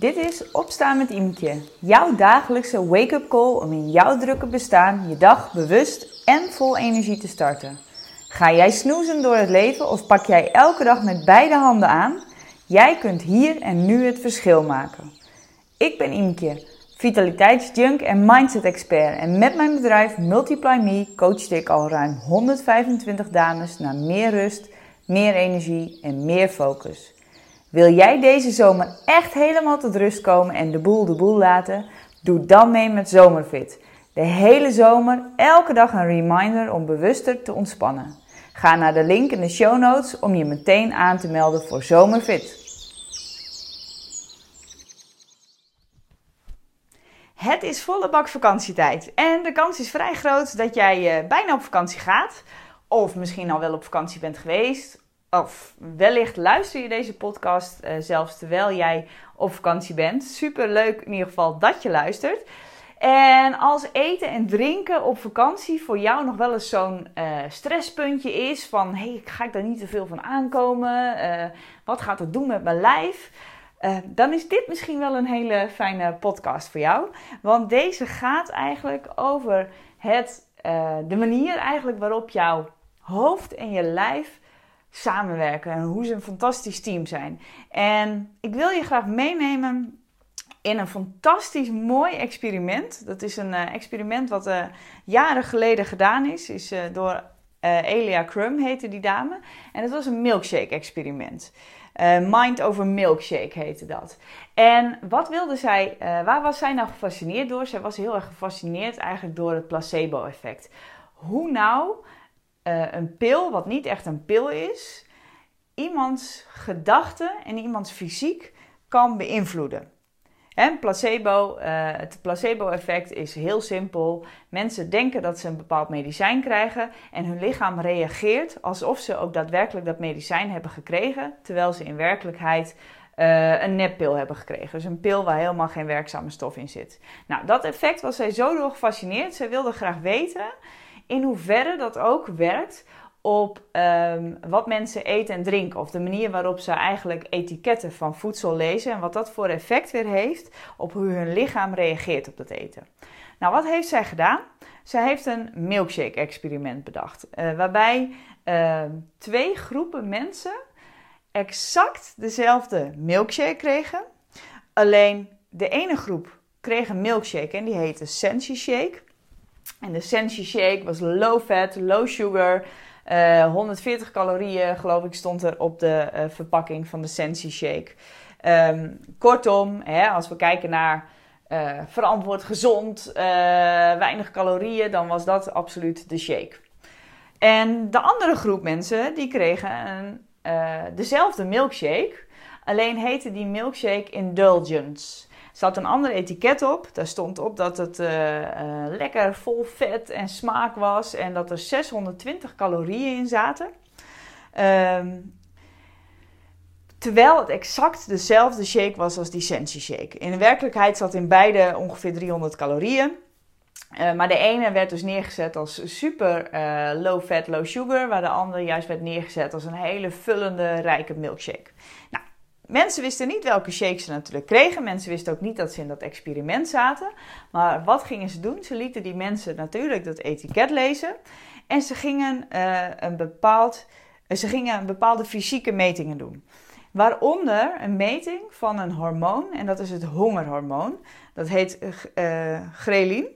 Dit is Opstaan met Imke, jouw dagelijkse wake-up call om in jouw drukke bestaan je dag bewust en vol energie te starten. Ga jij snoezen door het leven of pak jij elke dag met beide handen aan? Jij kunt hier en nu het verschil maken. Ik ben Imke, vitaliteitsjunk en mindset expert en met mijn bedrijf Multiply Me coach ik al ruim 125 dames naar meer rust, meer energie en meer focus. Wil jij deze zomer echt helemaal tot rust komen en de boel de boel laten? Doe dan mee met Zomerfit. De hele zomer elke dag een reminder om bewuster te ontspannen. Ga naar de link in de show notes om je meteen aan te melden voor Zomerfit. Het is volle bak vakantietijd en de kans is vrij groot dat jij uh, bijna op vakantie gaat. Of misschien al wel op vakantie bent geweest of wellicht luister je deze podcast uh, zelfs terwijl jij op vakantie bent. Super leuk in ieder geval dat je luistert. En als eten en drinken op vakantie voor jou nog wel eens zo'n uh, stresspuntje is van hey, ga ik daar niet te veel van aankomen? Uh, wat gaat het doen met mijn lijf? dan is dit misschien wel een hele fijne podcast voor jou. Want deze gaat eigenlijk over het, de manier eigenlijk waarop jouw hoofd en je lijf samenwerken en hoe ze een fantastisch team zijn. En ik wil je graag meenemen in een fantastisch mooi experiment. Dat is een uh, experiment wat uh, jaren geleden gedaan is. Is uh, door Elia Crum heette die dame. En het was een milkshake experiment. Mind over milkshake heette dat. En wat wilde zij, waar was zij nou gefascineerd door? Zij was heel erg gefascineerd eigenlijk door het placebo effect. Hoe nou uh, een pil, wat niet echt een pil is, iemands gedachten en iemands fysiek kan beïnvloeden. En placebo, uh, het placebo-effect is heel simpel. Mensen denken dat ze een bepaald medicijn krijgen en hun lichaam reageert alsof ze ook daadwerkelijk dat medicijn hebben gekregen, terwijl ze in werkelijkheid uh, een neppil hebben gekregen. Dus een pil waar helemaal geen werkzame stof in zit. Nou, dat effect was zij zo door gefascineerd. Zij wilde graag weten in hoeverre dat ook werkt op um, wat mensen eten en drinken. Of de manier waarop ze eigenlijk etiketten van voedsel lezen. En wat dat voor effect weer heeft op hoe hun lichaam reageert op dat eten. Nou, wat heeft zij gedaan? Zij heeft een milkshake-experiment bedacht. Uh, waarbij uh, twee groepen mensen exact dezelfde milkshake kregen. Alleen de ene groep kreeg een milkshake en die heette Sensi Shake. En de Sensi Shake was low fat, low sugar. Uh, eh, 140 calorieën, geloof ik, stond er op de uh, verpakking van de Sensi Shake. Um, kortom, hè, als we kijken naar uh, verantwoord gezond, weinig calorieën, dan was dat absoluut de shake. En de andere groep mensen, die kregen een, dezelfde milkshake. Alleen heette die milkshake Indulgence zat een ander etiket op. Daar stond op dat het uh, uh, lekker vol vet en smaak was en dat er 620 calorieën in zaten. Um, terwijl het exact dezelfde shake was als die Sensi shake. In de werkelijkheid zat in beide ongeveer 300 calorieën. Uh, maar de ene werd dus neergezet als super low fat, low sugar, waar de andere juist werd neergezet als een hele vullende, rijke milkshake. Nou, Mensen wisten niet welke shakes ze natuurlijk kregen. Mensen wisten ook niet dat ze in dat experiment zaten. Maar wat gingen ze doen? Ze lieten die mensen natuurlijk dat etiket lezen. En ze gingen, uh, een, bepaald, uh, ze gingen bepaalde fysieke metingen doen. Waaronder een meting van een hormoon. En dat is het hongerhormoon. Dat heet uh, grelin.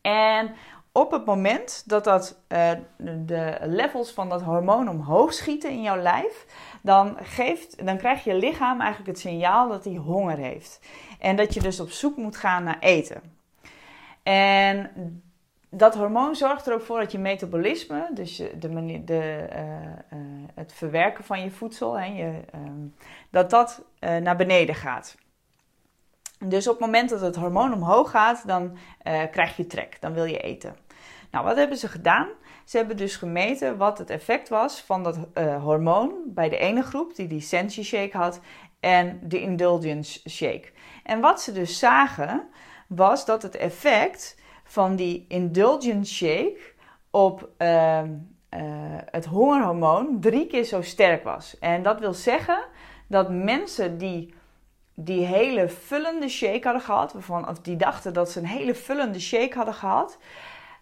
En op het moment dat, dat uh, de levels van dat hormoon omhoog schieten in jouw lijf, dan, geeft, dan krijgt je lichaam eigenlijk het signaal dat hij honger heeft. En dat je dus op zoek moet gaan naar eten. En dat hormoon zorgt er ook voor dat je metabolisme, dus de manier, de, uh, uh, het verwerken van je voedsel, hè, je, um, dat dat uh, naar beneden gaat. Dus op het moment dat het hormoon omhoog gaat, dan krijg je trek, dan wil je eten. Nou, wat hebben ze gedaan? Ze hebben dus gemeten wat het effect was van dat uh, hormoon bij de ene groep die die Sensi Shake had en de Indulgence Shake. En wat ze dus zagen was dat het effect van die Indulgence Shake op uh, uh, het hongerhormoon drie keer zo sterk was. En dat wil zeggen dat mensen die die hele vullende shake hadden gehad, of die dachten dat ze een hele vullende shake hadden gehad,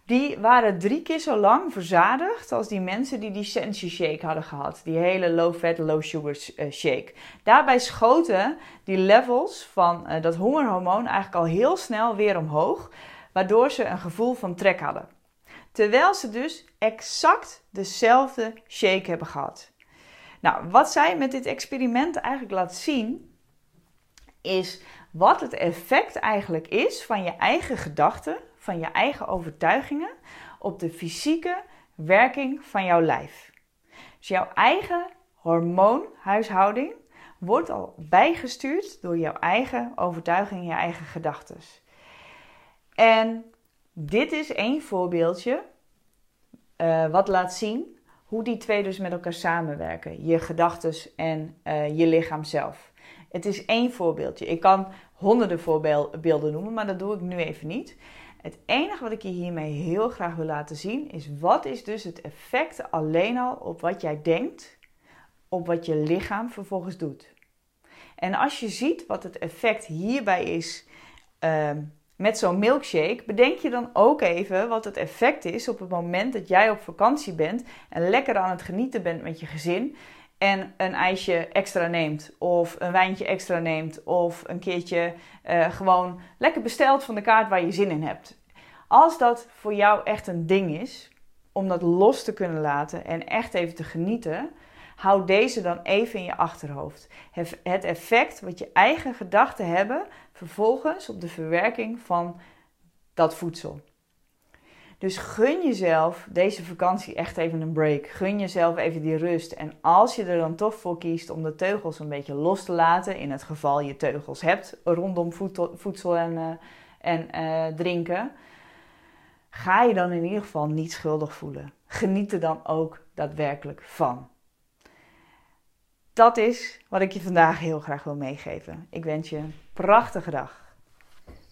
die waren drie keer zo lang verzadigd als die mensen die die Sensi shake hadden gehad. Die hele low fat, low sugar eh, shake. Daarbij schoten die levels van uh, dat hongerhormoon eigenlijk al heel snel weer omhoog, waardoor ze een gevoel van trek hadden. Terwijl ze dus exact dezelfde shake hebben gehad. Nou, wat zij met dit experiment eigenlijk laat zien, is wat het effect eigenlijk is van je eigen gedachten, van je eigen overtuigingen op de fysieke werking van jouw lijf. Dus jouw eigen hormoonhuishouding wordt al bijgestuurd door jouw eigen overtuiging, je eigen gedachten. En dit is één voorbeeldje uh, wat laat zien hoe die twee dus met elkaar samenwerken. Je gedachten en uh, je lichaam zelf. Het is één voorbeeldje. Ik kan honderden voorbeelden noemen, maar dat doe ik nu even niet. Het enige wat ik je hiermee heel graag wil laten zien is wat is dus het effect alleen al op wat jij denkt, op wat je lichaam vervolgens doet. En als je ziet wat het effect hierbij is uh, met zo'n milkshake, bedenk je dan ook even wat het effect is op het moment dat jij op vakantie bent en lekker aan het genieten bent met je gezin en een ijsje extra neemt of een wijntje extra neemt of een keertje uh, gewoon lekker bestelt van de kaart waar je zin in hebt. Als dat voor jou echt een ding is, om dat los te kunnen laten en echt even te genieten, hou deze dan even in je achterhoofd. Het effect wat je eigen gedachten hebben vervolgens op de verwerking van dat voedsel. Dus gun jezelf deze vakantie echt even een break. Gun jezelf even die rust. En als je er dan toch voor kiest om de teugels een beetje los te laten, in het geval je teugels hebt rondom voedsel en, uh, en uh, drinken, ga je dan in ieder geval niet schuldig voelen. Geniet er dan ook daadwerkelijk van. Dat is wat ik je vandaag heel graag wil meegeven. Ik wens je een prachtige dag.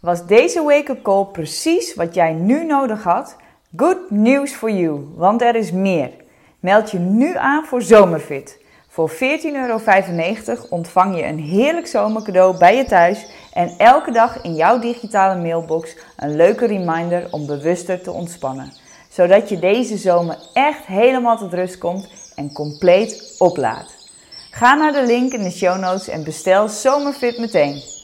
Was deze wake-up call precies wat jij nu nodig had? Good news for you, want er is meer. Meld je nu aan voor Zomerfit. Voor 14,95 euro ontvang je een heerlijk zomercadeau bij je thuis en elke dag in jouw digitale mailbox een leuke reminder om bewuster te ontspannen. Zodat je deze zomer echt helemaal tot rust komt en compleet oplaadt. Ga naar de link in de show notes en bestel Zomerfit meteen.